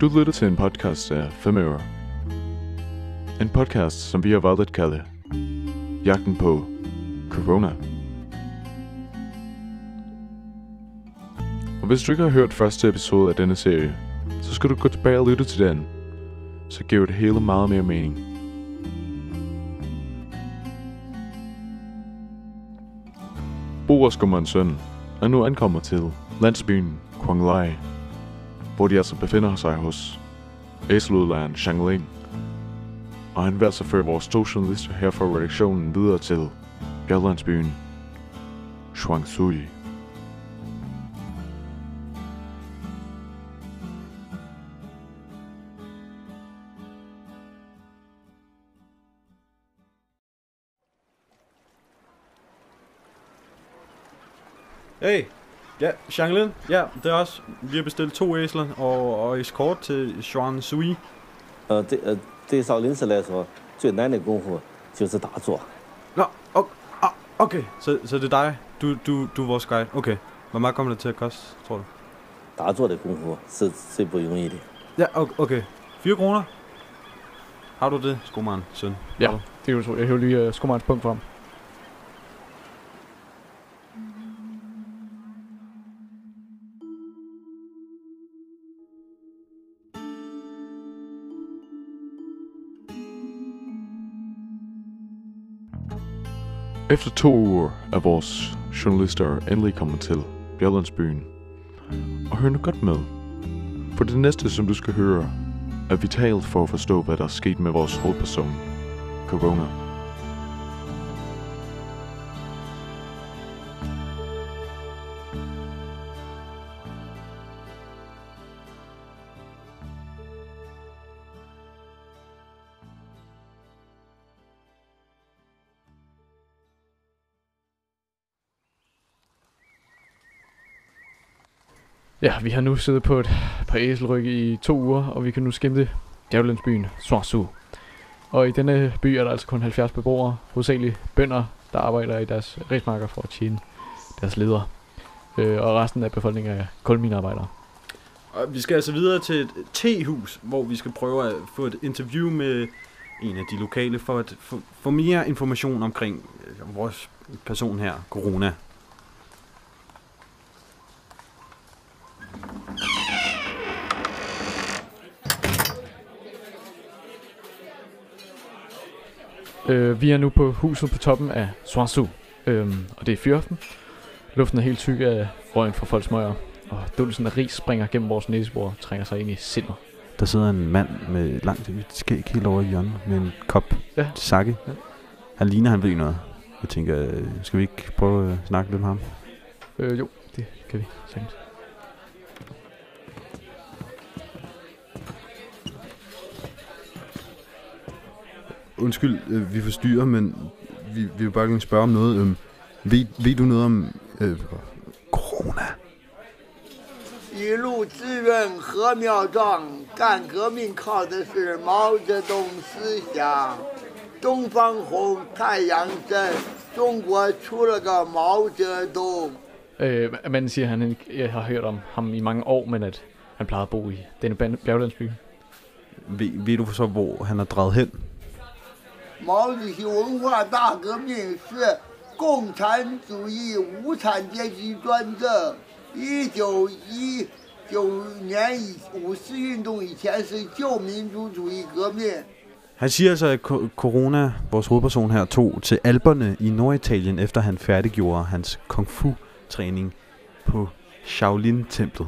Du lytter til en podcast af 5 øre. En podcast, som vi har valgt at kalde Jagten på Corona. Og hvis du ikke har hørt første episode af denne serie, så skal du gå tilbage og lytte til den. Så giver det hele meget mere mening. Boris og søn er nu ankommet til landsbyen Kuanglai, hvor de altså befinder sig hos æseludlejeren Shangling. Og han vil altså føre vores to journalister her fra redaktionen videre til bjerglandsbyen Shuangsui. Hey, ja, Shanglin, ja, det er os. Vi har bestilt to æsler og, og eskort til Xuan Sui. 呃，对呃，对少林寺来说，最难的功夫就是打坐。 Nå, okay, ah, okay. Så, så det er dig? Du, du, du er vores guide. Okay. Hvor meget kommer det til at koste, tror du? 打坐的功夫是最不容易的。 Ja, okay. okay. 4 kroner? Har du det, skomaren, søn? Ja, Har du? det er jo så. Jeg hæver lige uh, skummerens punkt frem. Efter to uger er vores journalister endelig kommet til Bjerglandsbyen. Og hør nu godt med. For det næste, som du skal høre, er vitalt for at forstå, hvad der er sket med vores hovedperson, Corona. Ja, vi har nu siddet på et par æselrygge i to uger, og vi kan nu skimte djævlensbyen Swansea. Og i denne by er der altså kun 70 beboere, hovedsageligt bønder, der arbejder i deres rismarker for at tjene deres ledere. Øh, og resten af befolkningen er kulminearbejdere. Og vi skal altså videre til et tehus, hvor vi skal prøve at få et interview med en af de lokale, for at få, få mere information omkring øh, vores person her, Corona. Øh, vi er nu på huset på toppen af Swansea, øhm, og det er fyraften. Luften er helt tyk af røgen fra folks møger, og dulsen af ris springer gennem vores næsebord og trænger sig ind i sindet. Der sidder en mand med langt hvidt skæg helt over i hjørnet med en kop Ja. sake. Ja. Han ligner, han ved noget. Jeg tænker, øh, skal vi ikke prøve at snakke lidt med ham? Øh, jo, det kan vi sagtens. Undskyld, øh, vi forstyrrer, men vi, vi vil bare gerne spørge om noget. Øh, ved, ved du noget om øh, corona? 一路志愿和苗壮，干革命靠的是毛泽东思想。东方红，太阳升，中国出了个毛泽东。 Øh, manden siger, at han ikke jeg har hørt om ham i mange år, men at han plejede at bo i denne ban- bjerglandsby. Ved, ved du så, hvor han er drejet hen? 毛主席文化大革命是共产主义无产阶级专政。一九一九年以五四运动以前是旧民主主义革命。 Han siger altså, at Co- Corona, vores hovedperson her, tog til Alperne i Norditalien, efter han færdiggjorde hans kung fu-træning på Shaolin-templet.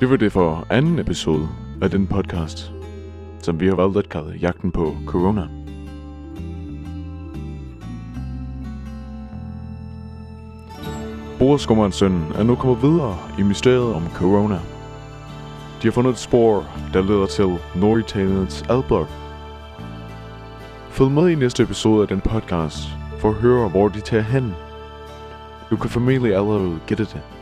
Det var det for anden episode af den podcast, som vi har valgt at kalde Jagten på Corona. Boreskummerens søn er nu kommet videre i mysteriet om Corona. De har fundet et spor, der leder til Norditaliens adblok. Følg med i næste episode af den podcast for at høre, hvor de tager hen. Du kan formentlig allerede gætte det.